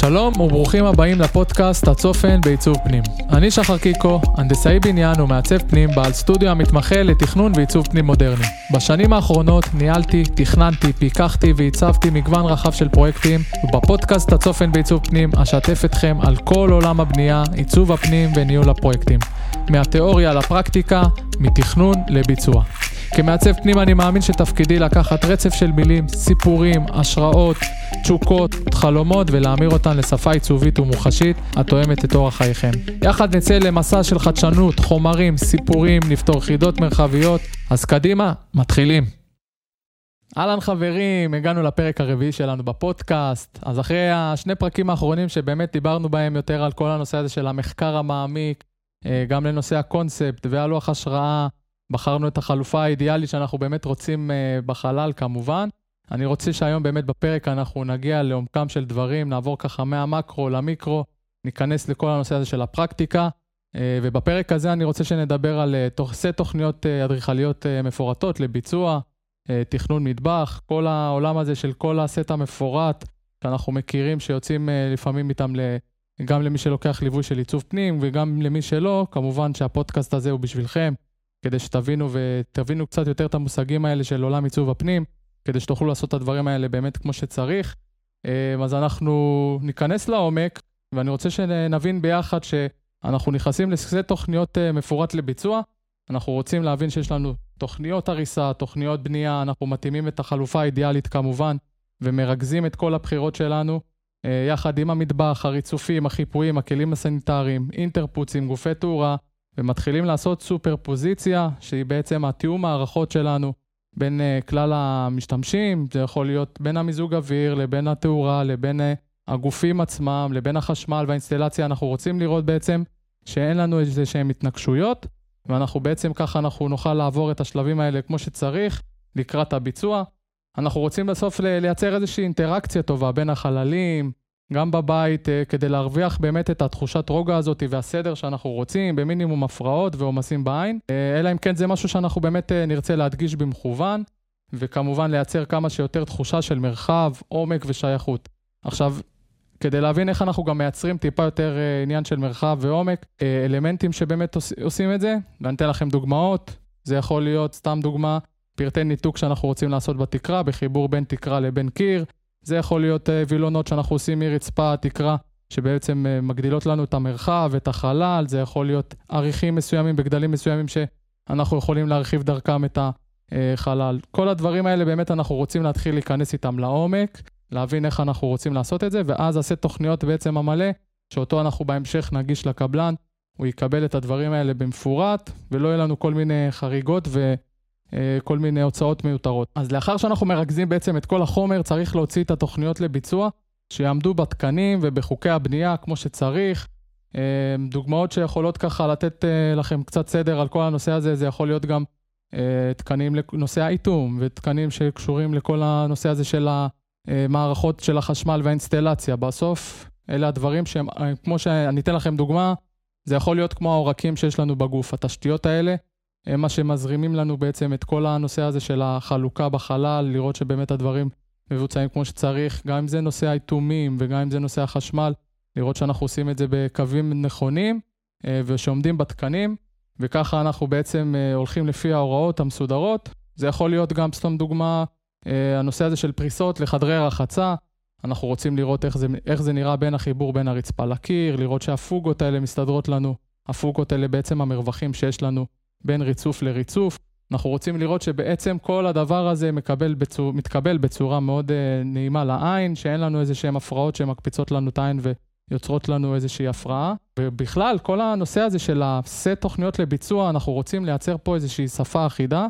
שלום וברוכים הבאים לפודקאסט הצופן בעיצוב פנים. אני שחר קיקו, הנדסאי בניין ומעצב פנים, בעל סטודיו המתמחה לתכנון ועיצוב פנים מודרני. בשנים האחרונות ניהלתי, תכננתי, פיקחתי ועיצבתי מגוון רחב של פרויקטים, ובפודקאסט הצופן בעיצוב פנים אשתף אתכם על כל עולם הבנייה, עיצוב הפנים וניהול הפרויקטים. מהתיאוריה לפרקטיקה, מתכנון לביצוע. כמעצב פנים אני מאמין שתפקידי לקחת רצף של מילים, סיפורים, השראות, תשוקות, חלומות ולהמיר אותן לשפה עיצובית ומוחשית התואמת את אורח חייכם. יחד נצא למסע של חדשנות, חומרים, סיפורים, נפתור חידות מרחביות, אז קדימה, מתחילים. אהלן חברים, הגענו לפרק הרביעי שלנו בפודקאסט. אז אחרי השני פרקים האחרונים שבאמת דיברנו בהם יותר על כל הנושא הזה של המחקר המעמיק, אה, גם לנושא הקונספט והלוח השראה, בחרנו את החלופה האידיאלית שאנחנו באמת רוצים uh, בחלל כמובן. אני רוצה שהיום באמת בפרק אנחנו נגיע לעומקם של דברים, נעבור ככה מהמקרו למיקרו, ניכנס לכל הנושא הזה של הפרקטיקה. Uh, ובפרק הזה אני רוצה שנדבר על תוך, סט תוכניות אדריכליות מפורטות לביצוע, תכנון מטבח, כל העולם הזה של כל הסט המפורט שאנחנו מכירים, שיוצאים לפעמים איתם. גם למי שלוקח ליווי של עיצוב פנים וגם למי שלא, כמובן שהפודקאסט הזה הוא בשבילכם. כדי שתבינו ותבינו קצת יותר את המושגים האלה של עולם עיצוב הפנים, כדי שתוכלו לעשות את הדברים האלה באמת כמו שצריך. אה, אז אנחנו ניכנס לעומק, ואני רוצה שנבין ביחד שאנחנו נכנסים לסט תוכניות אה, מפורט לביצוע. אנחנו רוצים להבין שיש לנו תוכניות הריסה, תוכניות בנייה, אנחנו מתאימים את החלופה האידיאלית כמובן, ומרכזים את כל הבחירות שלנו, אה, יחד עם המטבח, הריצופים, החיפויים, הכלים הסניטריים, אינטרפוצים, גופי תאורה, ומתחילים לעשות סופר פוזיציה, שהיא בעצם התיאום הערכות שלנו בין uh, כלל המשתמשים, זה יכול להיות בין המיזוג אוויר לבין התאורה, לבין uh, הגופים עצמם, לבין החשמל והאינסטלציה, אנחנו רוצים לראות בעצם שאין לנו איזה שהן התנגשויות, ואנחנו בעצם ככה אנחנו נוכל לעבור את השלבים האלה כמו שצריך לקראת הביצוע. אנחנו רוצים בסוף לייצר איזושהי אינטראקציה טובה בין החללים, גם בבית, אה, כדי להרוויח באמת את התחושת רוגע הזאת והסדר שאנחנו רוצים, במינימום הפרעות ועומסים בעין, אה, אלא אם כן זה משהו שאנחנו באמת אה, נרצה להדגיש במכוון, וכמובן לייצר כמה שיותר תחושה של מרחב, עומק ושייכות. עכשיו, כדי להבין איך אנחנו גם מייצרים טיפה יותר עניין של מרחב ועומק, אלמנטים שבאמת עושים את זה, ואני אתן לכם דוגמאות, זה יכול להיות, סתם דוגמה, פרטי ניתוק שאנחנו רוצים לעשות בתקרה, בחיבור בין תקרה לבין קיר, זה יכול להיות אה, וילונות שאנחנו עושים מרצפה, תקרה, שבעצם אה, מגדילות לנו את המרחב, את החלל, זה יכול להיות עריכים מסוימים בגדלים מסוימים שאנחנו יכולים להרחיב דרכם את החלל. כל הדברים האלה באמת אנחנו רוצים להתחיל להיכנס איתם לעומק, להבין איך אנחנו רוצים לעשות את זה, ואז עשה תוכניות בעצם המלא, שאותו אנחנו בהמשך נגיש לקבלן, הוא יקבל את הדברים האלה במפורט, ולא יהיה לנו כל מיני חריגות ו... אה, כל מיני הוצאות מיותרות. אז לאחר שאנחנו מרכזים בעצם את כל החומר, צריך להוציא את התוכניות לביצוע, שיעמדו בתקנים ובחוקי הבנייה כמו שצריך. אה, דוגמאות שיכולות ככה לתת אה, לכם קצת סדר על כל הנושא הזה, זה יכול להיות גם תקנים לנושא האיתום, ותקנים שקשורים לכל הנושא הזה של המערכות של החשמל והאינסטלציה. בסוף, אלה הדברים שהם, כמו שאני אתן לכם דוגמה, זה יכול להיות כמו העורקים שיש לנו בגוף. התשתיות האלה הם מה שמזרימים לנו בעצם את כל הנושא הזה של החלוקה בחלל, לראות שבאמת הדברים מבוצעים כמו שצריך, גם אם זה נושא האיתומים וגם אם זה נושא החשמל, לראות שאנחנו עושים את זה בקווים נכונים אה, ושעומדים בתקנים, וככה אנחנו בעצם אה, הולכים לפי ההוראות המסודרות. זה יכול להיות גם, סתם דוגמה, אה, הנושא הזה של פריסות לחדרי רחצה. אנחנו רוצים לראות איך זה, איך זה נראה בין החיבור בין הרצפה לקיר, לראות שהפוגות האלה מסתדרות לנו. הפוגות האלה בעצם המרווחים שיש לנו בין ריצוף לריצוף. אנחנו רוצים לראות שבעצם כל הדבר הזה מקבל בצור, מתקבל בצורה מאוד uh, נעימה לעין, שאין לנו איזה שהן הפרעות שמקפיצות לנו את העין ויוצרות לנו איזושהי הפרעה. ובכלל, כל הנושא הזה של הסט תוכניות לביצוע, אנחנו רוצים לייצר פה איזושהי שפה אחידה,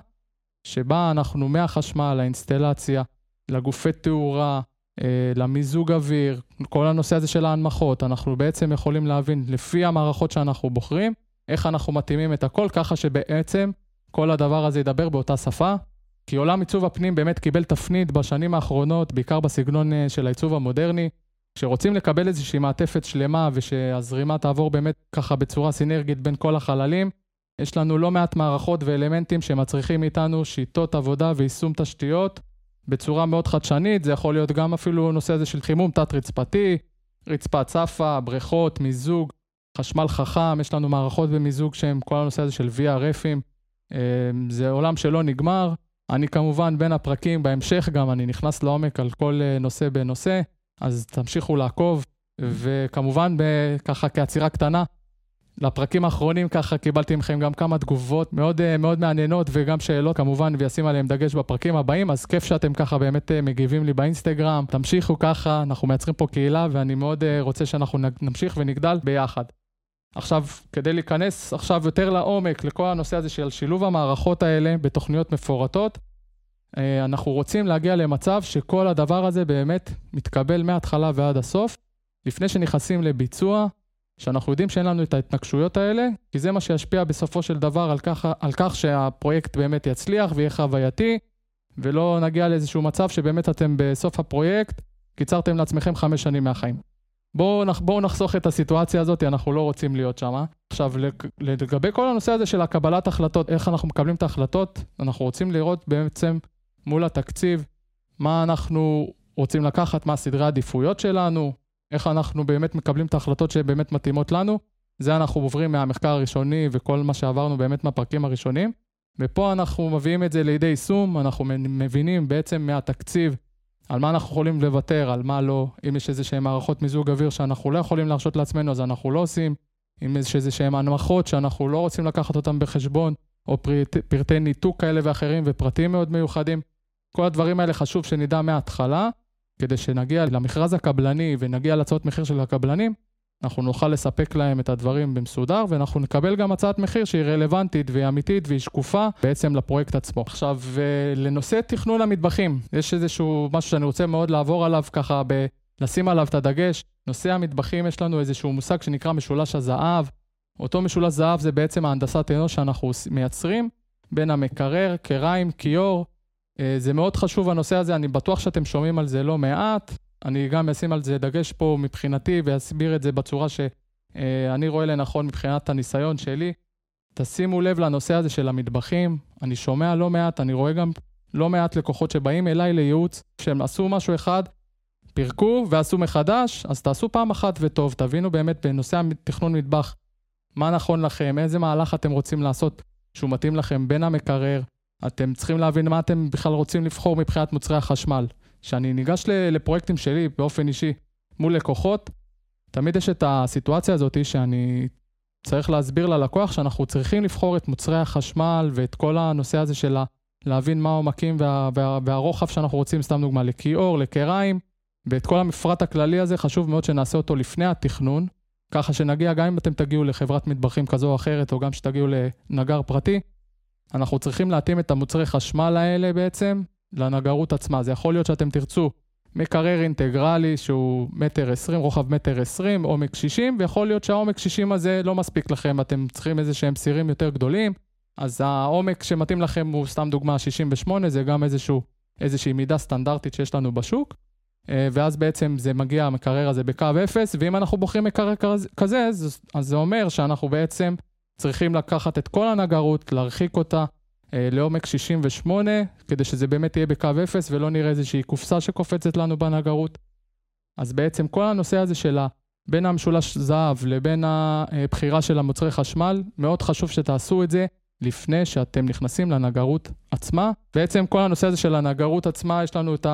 שבה אנחנו מהחשמל, לאינסטלציה, לגופי תאורה, uh, למיזוג אוויר, כל הנושא הזה של ההנמכות, אנחנו בעצם יכולים להבין לפי המערכות שאנחנו בוחרים, איך אנחנו מתאימים את הכל ככה שבעצם כל הדבר הזה ידבר באותה שפה. כי עולם עיצוב הפנים באמת קיבל תפנית בשנים האחרונות, בעיקר בסגנון אה, של העיצוב המודרני. כשרוצים לקבל איזושהי מעטפת שלמה ושהזרימה תעבור באמת ככה בצורה סינרגית בין כל החללים, יש לנו לא מעט מערכות ואלמנטים שמצריכים מאיתנו שיטות עבודה ויישום תשתיות בצורה מאוד חדשנית. זה יכול להיות גם אפילו נושא הזה של חימום תת-רצפתי, רצפה צפה, בריכות, מיזוג, חשמל חכם, יש לנו מערכות במיזוג שהן כל הנושא הזה של VRFים. אה, זה עולם שלא נגמר. אני כמובן בין הפרקים, בהמשך גם אני נכנס לעומק על כל אה, נושא בנושא, אז תמשיכו לעקוב, וכמובן ככה כעצירה קטנה, לפרקים האחרונים ככה קיבלתי מכם גם כמה תגובות מאוד אה, מאוד מעניינות וגם שאלות כמובן וישים עליהם דגש בפרקים הבאים, אז כיף שאתם ככה באמת אה, מגיבים לי באינסטגרם, תמשיכו ככה, אנחנו מייצרים פה קהילה ואני מאוד רוצה שאנחנו נמשיך ונגדל ביחד. עכשיו, כדי להיכנס עכשיו יותר לעומק לכל הנושא הזה של שילוב המערכות האלה בתוכניות מפורטות, אנחנו רוצים להגיע למצב שכל הדבר הזה באמת מתקבל מההתחלה ועד הסוף, לפני שנכנסים לביצוע. שאנחנו יודעים שאין לנו את ההתנגשויות האלה, כי זה מה שישפיע בסופו של דבר על כך, על כך שהפרויקט באמת יצליח ויהיה חווייתי, ולא נגיע לאיזשהו מצב שבאמת אתם בסוף הפרויקט, קיצרתם לעצמכם חמש שנים מהחיים. בואו בוא נחסוך את הסיטואציה הזאת, אנחנו לא רוצים להיות שם. עכשיו, לגבי כל הנושא הזה של הקבלת החלטות, איך אנחנו מקבלים את ההחלטות, אנחנו רוצים לראות בעצם מול התקציב מה אנחנו רוצים לקחת, מה סדרי העדיפויות שלנו, איך אנחנו באמת מקבלים את ההחלטות שבאמת מתאימות לנו. זה אנחנו עוברים מהמחקר הראשוני וכל מה שעברנו באמת מהפרקים הראשונים. ופה אנחנו מביאים את זה לידי יישום, אנחנו מבינים בעצם מהתקציב על מה אנחנו יכולים לוותר, על מה לא. אם יש איזה שהן מערכות מיזוג אוויר שאנחנו לא יכולים להרשות לעצמנו, אז אנחנו לא עושים. אם יש איזה שהן הנמכות שאנחנו לא רוצים לקחת אותן בחשבון, או פרט, פרטי ניתוק כאלה ואחרים ופרטים מאוד מיוחדים. כל הדברים האלה חשוב שנדע מההתחלה, כדי שנגיע למכרז הקבלני ונגיע להצעות מחיר של הקבלנים, אנחנו נוכל לספק להם את הדברים במסודר, ואנחנו נקבל גם הצעת מחיר שהיא רלוונטית והיא אמיתית והיא שקופה בעצם לפרויקט עצמו. עכשיו, לנושא תכנון המטבחים, יש איזשהו משהו שאני רוצה מאוד לעבור עליו ככה, ב... לשים עליו את הדגש. נושא המטבחים, יש לנו איזשהו מושג שנקרא משולש הזהב. אותו משולש זהב זה בעצם ההנדסת אנוש שאנחנו מייצרים בין המקרר, קריים, כיור, אה, זה מאוד חשוב הנושא הזה, אני בטוח שאתם שומעים על זה לא מעט. אני גם אשים על זה דגש פה מבחינתי ואסביר את זה בצורה שאני רואה לנכון מבחינת הניסיון שלי. תשימו לב לנושא הזה של המטבחים, אני שומע לא מעט, אני רואה גם לא מעט לקוחות שבאים אליי לייעוץ, שהם עשו משהו אחד, פירקו ועשו מחדש, אז תעשו פעם אחת וטוב, תבינו באמת בנושא התכנון מטבח, מה נכון לכם, איזה מהלך אתם רוצים לעשות שהוא מתאים לכם בין המקרר, אתם צריכים להבין מה אתם בכלל רוצים לבחור מבחינת מוצרי החשמל. כשאני ניגש לפרויקטים שלי באופן אישי מול לקוחות, תמיד יש את הסיטואציה הזאת שאני צריך להסביר ללקוח שאנחנו צריכים לבחור את מוצרי החשמל ואת כל הנושא הזה של להבין מה העומקים וה, וה, והרוחב שאנחנו רוצים, סתם דוגמה, לכיור, לקריים, ואת כל המפרט הכללי הזה חשוב מאוד שנעשה אותו לפני התכנון, ככה שנגיע, גם אם אתם תגיעו לחברת מטבחים כזו או אחרת, או גם שתגיעו לנגר פרטי, אנחנו צריכים להתאים את המוצרי חשמל האלה בעצם לנגרות עצמה. זה יכול להיות שאתם תרצו מקרר אינטגרלי שהוא מטר עשרים, רוחב מטר עשרים, עומק שישים, ויכול להיות שהעומק שישים הזה לא מספיק לכם, אתם צריכים איזה שהם סירים יותר גדולים, אז העומק שמתאים לכם הוא סתם דוגמה 68, זה גם איזשהו, איזושהי מידה סטנדרטית שיש לנו בשוק. אה, ואז בעצם זה מגיע, המקרר הזה בקו אפס, ואם אנחנו בוחרים מקרר כזה, אז, זה אומר שאנחנו בעצם צריכים לקחת את כל הנגרות, להרחיק אותה לעומק 68, כדי שזה באמת יהיה בקו 0 ולא נראה איזושהי קופסה שקופצת לנו בנגרות. אז בעצם כל הנושא הזה של בין המשולש זהב לבין הבחירה של המוצרי חשמל, מאוד חשוב שתעשו את זה לפני שאתם נכנסים לנגרות עצמה. בעצם כל הנושא הזה של הנגרות עצמה, יש לנו את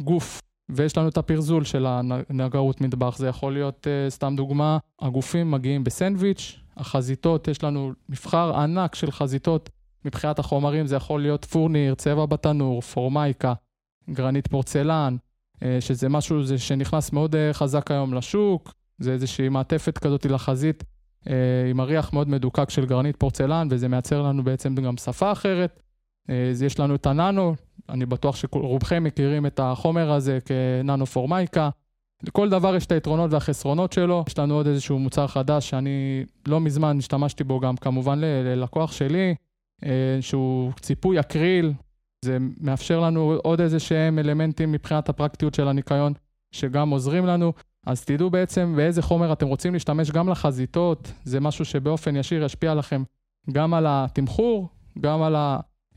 הגוף ויש לנו את הפרזול של הנגרות מטבח. זה יכול להיות, uh, סתם דוגמה, הגופים מגיעים בסנדוויץ', החזיתות, יש לנו מבחר ענק של חזיתות מבחינת החומרים, זה יכול להיות פורניר, צבע בתנור, פורמייקה, גרנית פורצלן, אה, שזה משהו זה שנכנס מאוד אה, חזק היום לשוק, זה איזושהי מעטפת כזאת לחזית אה, עם הריח מאוד מדוקק של גרנית פורצלן, וזה מייצר לנו בעצם גם שפה אחרת. יש לנו את הננו, אני בטוח שרובכם מכירים את החומר הזה כננו פורמייקה. לכל דבר יש את היתרונות והחסרונות שלו. יש לנו עוד איזשהו מוצר חדש שאני לא מזמן השתמשתי בו גם כמובן ללקוח שלי, שהוא ציפוי אקריל. זה מאפשר לנו עוד איזה שהם אלמנטים מבחינת הפרקטיות של הניקיון, שגם עוזרים לנו. אז תדעו בעצם באיזה חומר אתם רוצים להשתמש גם לחזיתות, זה משהו שבאופן ישיר ישפיע לכם גם על התמחור, גם על.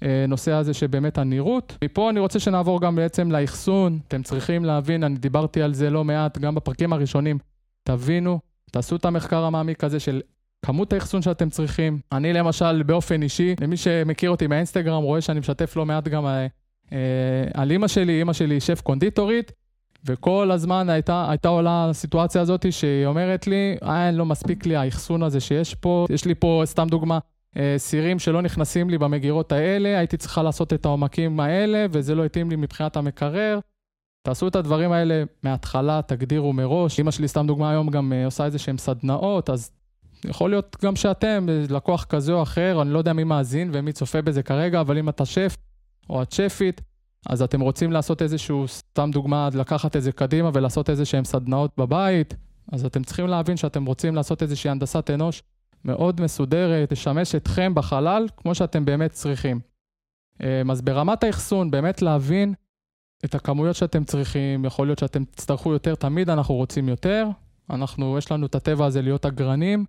הנושא הזה שבאמת הנראות. מפה אני רוצה שנעבור גם בעצם לאחסון. אתם צריכים להבין, אני דיברתי על זה לא מעט, גם בפרקים הראשונים, תבינו, תעשו את המחקר המעמיק הזה של כמות האחסון שאתם צריכים. אני למשל, באופן אישי, למי שמכיר אותי מהאינסטגרם, רואה שאני משתף לא מעט גם אה, אה, על אימא שלי, אימא שלי שף קונדיטורית, וכל הזמן הייתה, הייתה עולה הסיטואציה הזאת שהיא אומרת לי, אה, לא מספיק לי האחסון הזה שיש פה, יש לי פה, סתם דוגמה, אה, סירים שלא נכנסים לי במגירות האלה, הייתי צריכה לעשות את העומקים האלה, וזה לא התאים לי מבחינת המקרר. תעשו את הדברים האלה מההתחלה, תגדירו מראש. אמא שלי, סתם דוגמה, היום גם עושה איזה שהם סדנאות, אז יכול להיות גם שאתם, לקוח כזה או אחר, אני לא יודע מי מאזין ומי צופה בזה כרגע, אבל אם אתה שף או את שפית, אז אתם רוצים לעשות איזשהו, סתם דוגמה, לקחת את זה קדימה ולעשות איזה שהם סדנאות בבית, אז אתם צריכים להבין שאתם רוצים לעשות איזושהי הנדסת אנוש מאוד מסודרת, תשמש אתכם בחלל כמו שאתם באמת צריכים. אמ, אז ברמת האחסון, באמת להבין את הכמויות שאתם צריכים, יכול להיות שאתם תצטרכו יותר, תמיד אנחנו רוצים יותר. אנחנו, יש לנו את הטבע הזה להיות אגרנים,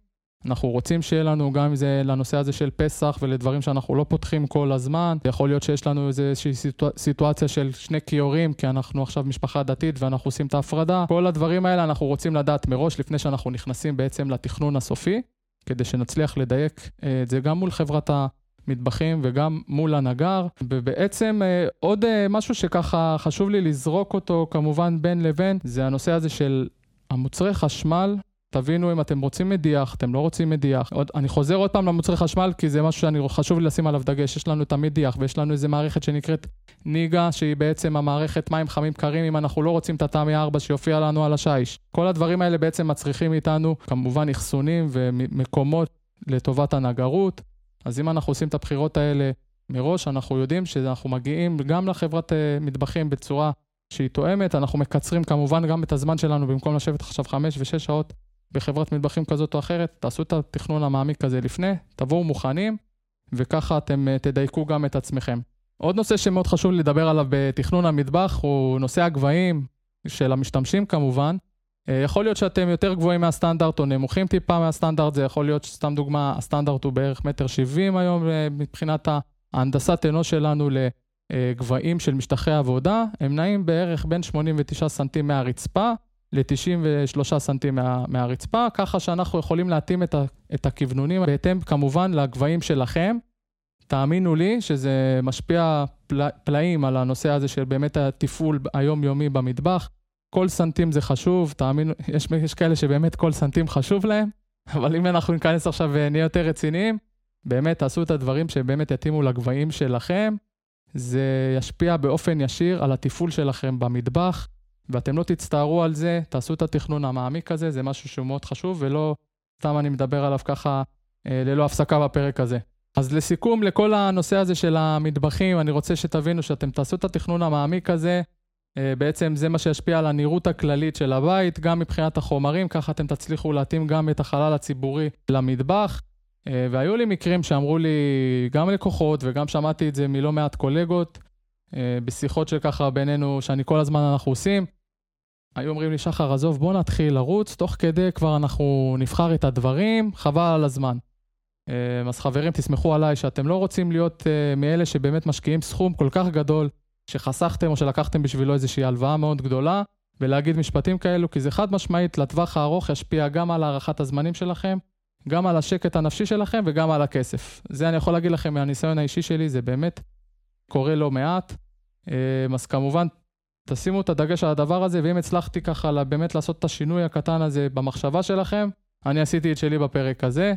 אנחנו רוצים שיהיה לנו גם זה לנושא הזה של פסח ולדברים שאנחנו לא פותחים כל הזמן. יכול להיות שיש לנו איזושהי סיטואציה, סיטואציה של שני כיורים, כי אנחנו עכשיו משפחה דתית ואנחנו עושים את ההפרדה. כל הדברים האלה אנחנו רוצים לדעת מראש לפני שאנחנו נכנסים בעצם לתכנון הסופי, כדי שנצליח לדייק אה, את זה גם מול חברת המטבחים וגם מול הנגר. ובעצם אה, עוד אה, משהו שככה חשוב לי לזרוק אותו כמובן בין לבין, זה הנושא הזה של המוצרי חשמל תבינו אם אתם רוצים מדיח, אתם לא רוצים מדיח. עוד, אני חוזר עוד פעם למוצרי חשמל, כי זה משהו שאני חשוב לי לשים עליו דגש. יש לנו את המדיח, ויש לנו איזה מערכת שנקראת ניגה, שהיא בעצם המערכת מים חמים קרים, אם אנחנו לא רוצים את התמי 4 שיופיע לנו על השיש. כל הדברים האלה בעצם מצריכים איתנו, כמובן, אחסונים ומקומות לטובת הנגרות. אז אם אנחנו עושים את הבחירות האלה מראש, אנחנו יודעים שאנחנו מגיעים גם לחברת uh, מטבחים בצורה שהיא תואמת, אנחנו מקצרים כמובן גם את הזמן שלנו, במקום לשבת עכשיו 5 ו-6 שעות בחברת מטבחים כזאת או אחרת, תעשו את התכנון המעמיק הזה לפני, תבואו מוכנים, וככה אתם אה, תדייקו גם את עצמכם. עוד נושא שמאוד חשוב לדבר עליו בתכנון המטבח הוא נושא הגבהים של המשתמשים כמובן. אה, יכול להיות שאתם יותר גבוהים מהסטנדרט או נמוכים טיפה מהסטנדרט, זה יכול להיות סתם דוגמה, הסטנדרט הוא בערך מטר שבעים היום אה, מבחינת ההנדסת אנוש שלנו לגבהים של משטחי עבודה, הם נעים בערך בין 89 סנטים מהרצפה ל-93 סנטים מה, מהרצפה, ככה שאנחנו יכולים להתאים את, ה, את הכוונונים בהתאם כמובן לגבהים שלכם. תאמינו לי שזה משפיע פלא, פלאים על הנושא הזה של באמת התפעול היומיומי במטבח. כל סנטים זה חשוב, תאמינו, יש, יש כאלה שבאמת כל סנטים חשוב להם, אבל אם אנחנו ניכנס עכשיו ונהיה יותר רציניים, באמת תעשו את הדברים שבאמת יתאימו לגבהים שלכם. זה ישפיע באופן ישיר על התפעול שלכם במטבח. ואתם לא תצטערו על זה, תעשו את התכנון המעמיק הזה, זה משהו שהוא מאוד חשוב, ולא סתם אני מדבר עליו ככה אה, ללא הפסקה בפרק הזה. אז לסיכום, לכל הנושא הזה של המטבחים, אני רוצה שתבינו שאתם תעשו את התכנון המעמיק הזה, אה, בעצם זה מה שישפיע על הנראות הכללית של הבית, גם מבחינת החומרים, ככה אתם תצליחו להתאים גם את החלל הציבורי למטבח. אה, והיו לי מקרים שאמרו לי, גם לקוחות, וגם שמעתי את זה מלא מעט קולגות, אה, בשיחות שככה בינינו, שאני כל הזמן אנחנו עושים, היו אומרים לי, שחר, עזוב, בוא נתחיל לרוץ, תוך כדי כבר אנחנו נבחר את הדברים, חבל על הזמן. אה, אז חברים, תסמכו עליי שאתם לא רוצים להיות אה, מאלה שבאמת משקיעים סכום כל כך גדול, שחסכתם או שלקחתם בשבילו איזושהי הלוואה מאוד גדולה, ולהגיד משפטים כאלו, כי זה חד משמעית לטווח הארוך ישפיע גם על הארכת הזמנים שלכם, גם על השקט הנפשי שלכם וגם על הכסף. זה אני יכול להגיד לכם מהניסיון האישי שלי, זה באמת קורה לא מעט. אה, אז כמובן, תשימו את הדגש על הדבר הזה, ואם הצלחתי ככה באמת לעשות את השינוי הקטן הזה במחשבה שלכם, אני עשיתי את שלי בפרק הזה.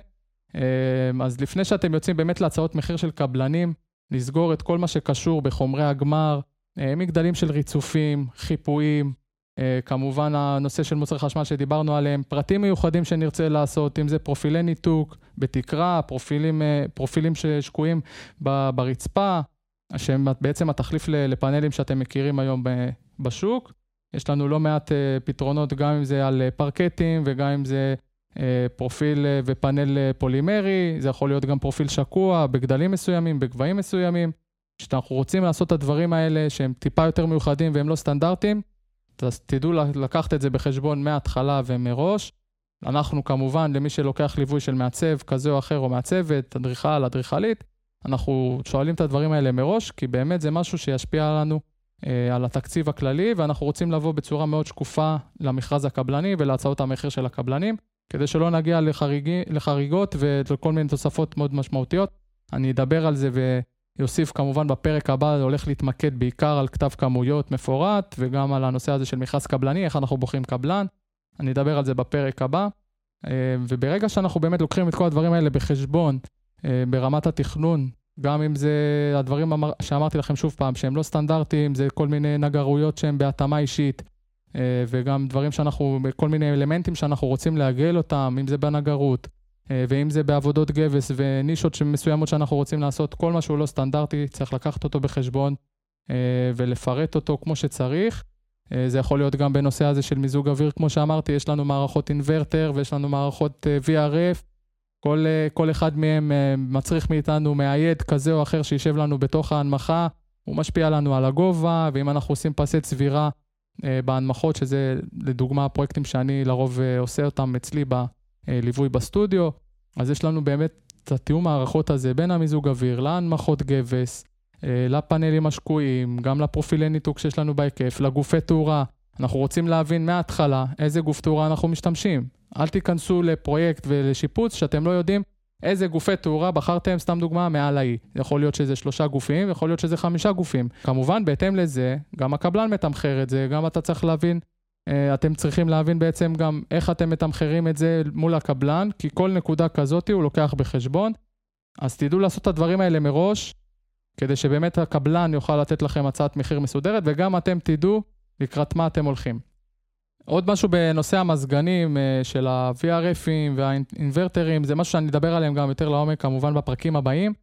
אמ, אז לפני שאתם יוצאים באמת להצעות מחיר של קבלנים, לסגור את כל מה שקשור בחומרי הגמר, אה, מגדלים של ריצופים, חיפויים, אה, כמובן הנושא של מוצרי חשמל שדיברנו עליהם, פרטים מיוחדים שנרצה לעשות, אם זה פרופילי ניתוק בתקרה, פרופילים, אה, פרופילים ששקועים ברצפה, שהם בעצם התחליף לפאנלים שאתם מכירים היום בשוק. יש לנו לא מעט אה, פתרונות, גם אם זה על אה, פרקטים וגם אם זה אה, פרופיל ופאנל פולימרי, זה יכול להיות גם פרופיל שקוע בגדלים מסוימים, בגבהים מסוימים. כשאנחנו רוצים לעשות את הדברים האלה שהם טיפה יותר מיוחדים והם לא סטנדרטיים, אז תדעו לקחת את זה בחשבון מההתחלה ומראש. אנחנו כמובן, למי שלוקח ליווי של מעצב כזה או אחר, או מעצבת, אדריכל, אדריכלית, אנחנו שואלים את הדברים האלה מראש, כי באמת זה משהו שישפיע עלינו אה, על התקציב הכללי, ואנחנו רוצים לבוא בצורה מאוד שקופה למכרז הקבלני ולהצעות המחיר של הקבלנים, כדי שלא נגיע לחריגי, לחריגות ולכל מיני תוספות מאוד משמעותיות. אני אדבר על זה ויוסיף כמובן בפרק הבא, זה הולך להתמקד בעיקר על כתב כמויות מפורט, וגם על הנושא הזה של מכרז קבלני, איך אנחנו בוחרים קבלן. אני אדבר על זה בפרק הבא. אה, וברגע שאנחנו באמת לוקחים את כל הדברים האלה בחשבון, ברמת התכנון, גם אם זה הדברים שאמרתי לכם שוב פעם, שהם לא סטנדרטיים, זה כל מיני נגרויות שהן בהתאמה אישית, אה, וגם דברים שאנחנו, כל מיני אלמנטים שאנחנו רוצים לעגל אותם, אם זה בנגרות, ואם זה בעבודות גבס ונישות מסוימות שאנחנו רוצים לעשות, כל מה שהוא לא סטנדרטי, צריך לקחת אותו בחשבון ולפרט אותו כמו שצריך. אה, זה יכול להיות גם בנושא הזה של מיזוג אוויר, כמו שאמרתי, יש לנו מערכות אינוורטר ויש לנו מערכות אה, VRF. כל, אה, כל אחד מהם מצריך מאיתנו מאייד כזה או אחר שישב לנו בתוך ההנמכה, הוא משפיע לנו על הגובה, ואם אנחנו עושים פסי צבירה בהנמכות, שזה לדוגמה הפרויקטים שאני לרוב עושה אותם אצלי בליווי בסטודיו, אז יש לנו באמת את התיאום הערכות הזה בין המיזוג אוויר להנמכות גבס, אה, לפאנלים השקועים, גם לפרופילי ניתוק שיש לנו בהיקף, לגופי תאורה. אנחנו רוצים להבין מההתחלה איזה גוף תאורה אנחנו משתמשים. אל תיכנסו לפרויקט ולשיפוץ שאתם לא יודעים איזה גופי תאורה בחרתם, סתם דוגמה, מעל האי. יכול להיות שזה שלושה גופים, יכול להיות שזה חמישה גופים. כמובן, בהתאם לזה, גם הקבלן מתמחר את זה, גם אתה צריך להבין, אה, אתם צריכים להבין בעצם גם איך אתם מתמחרים את זה מול הקבלן, כי כל נקודה כזאת הוא לוקח בחשבון. אז תדעו לעשות את הדברים האלה מראש, כדי שבאמת הקבלן יוכל לתת לכם הצעת מחיר מסודרת, וגם אתם תדעו לקראת מה אתם הולכים. עוד משהו בנושא המזגנים אה, של ה-VRFים והאינוורטרים, זה משהו שאני אדבר עליהם גם יותר לעומק כמובן בפרקים הבאים,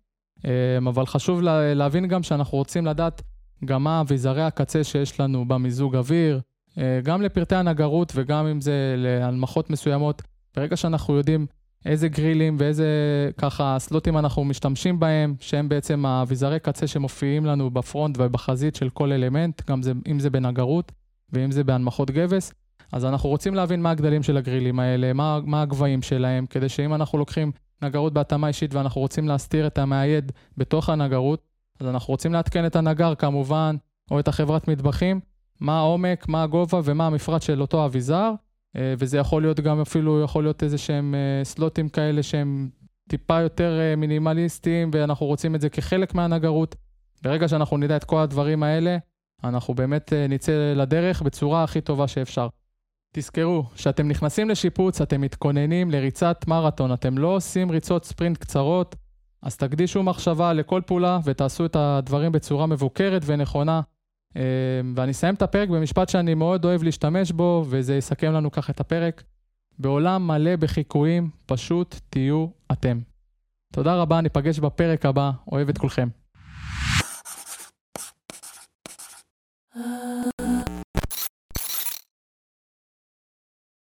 אה, אבל חשוב להבין גם שאנחנו רוצים לדעת גם מה אביזרי הקצה שיש לנו במיזוג אוויר, אה, גם לפרטי הנגרות וגם אם זה להנמכות מסוימות. ברגע שאנחנו יודעים איזה גרילים ואיזה ככה סלוטים אנחנו משתמשים בהם, שהם בעצם האביזרי קצה שמופיעים לנו בפרונט ובחזית של כל אלמנט, גם זה, אם זה בנגרות ואם זה בהנמכות גבס. אז אנחנו רוצים להבין מה הגדלים של הגרילים האלה, מה, מה הגבהים שלהם, כדי שאם אנחנו לוקחים נגרות בהתאמה אישית ואנחנו רוצים להסתיר את המאייד בתוך הנגרות, אז אנחנו רוצים לעדכן את הנגר כמובן, או את החברת מטבחים, מה העומק, מה הגובה ומה המפרט של אותו אביזר, וזה יכול להיות גם אפילו, יכול להיות איזה שהם אה, סלוטים כאלה שהם טיפה יותר אה, מינימליסטיים, ואנחנו רוצים את זה כחלק מהנגרות. ברגע שאנחנו נדע את כל הדברים האלה, אנחנו באמת נצא לדרך בצורה הכי טובה שאפשר. תזכרו, כשאתם נכנסים לשיפוץ, אתם מתכוננים לריצת מרתון, אתם לא עושים ריצות ספרינט קצרות, אז תקדישו מחשבה לכל פעולה ותעשו את הדברים בצורה מבוקרת ונכונה. אמ, ואני אסיים את הפרק במשפט שאני מאוד אוהב להשתמש בו, וזה יסכם לנו ככה את הפרק. בעולם מלא בחיקויים, פשוט תהיו אתם. תודה רבה, ניפגש בפרק הבא, אוהב את כולכם. Uh...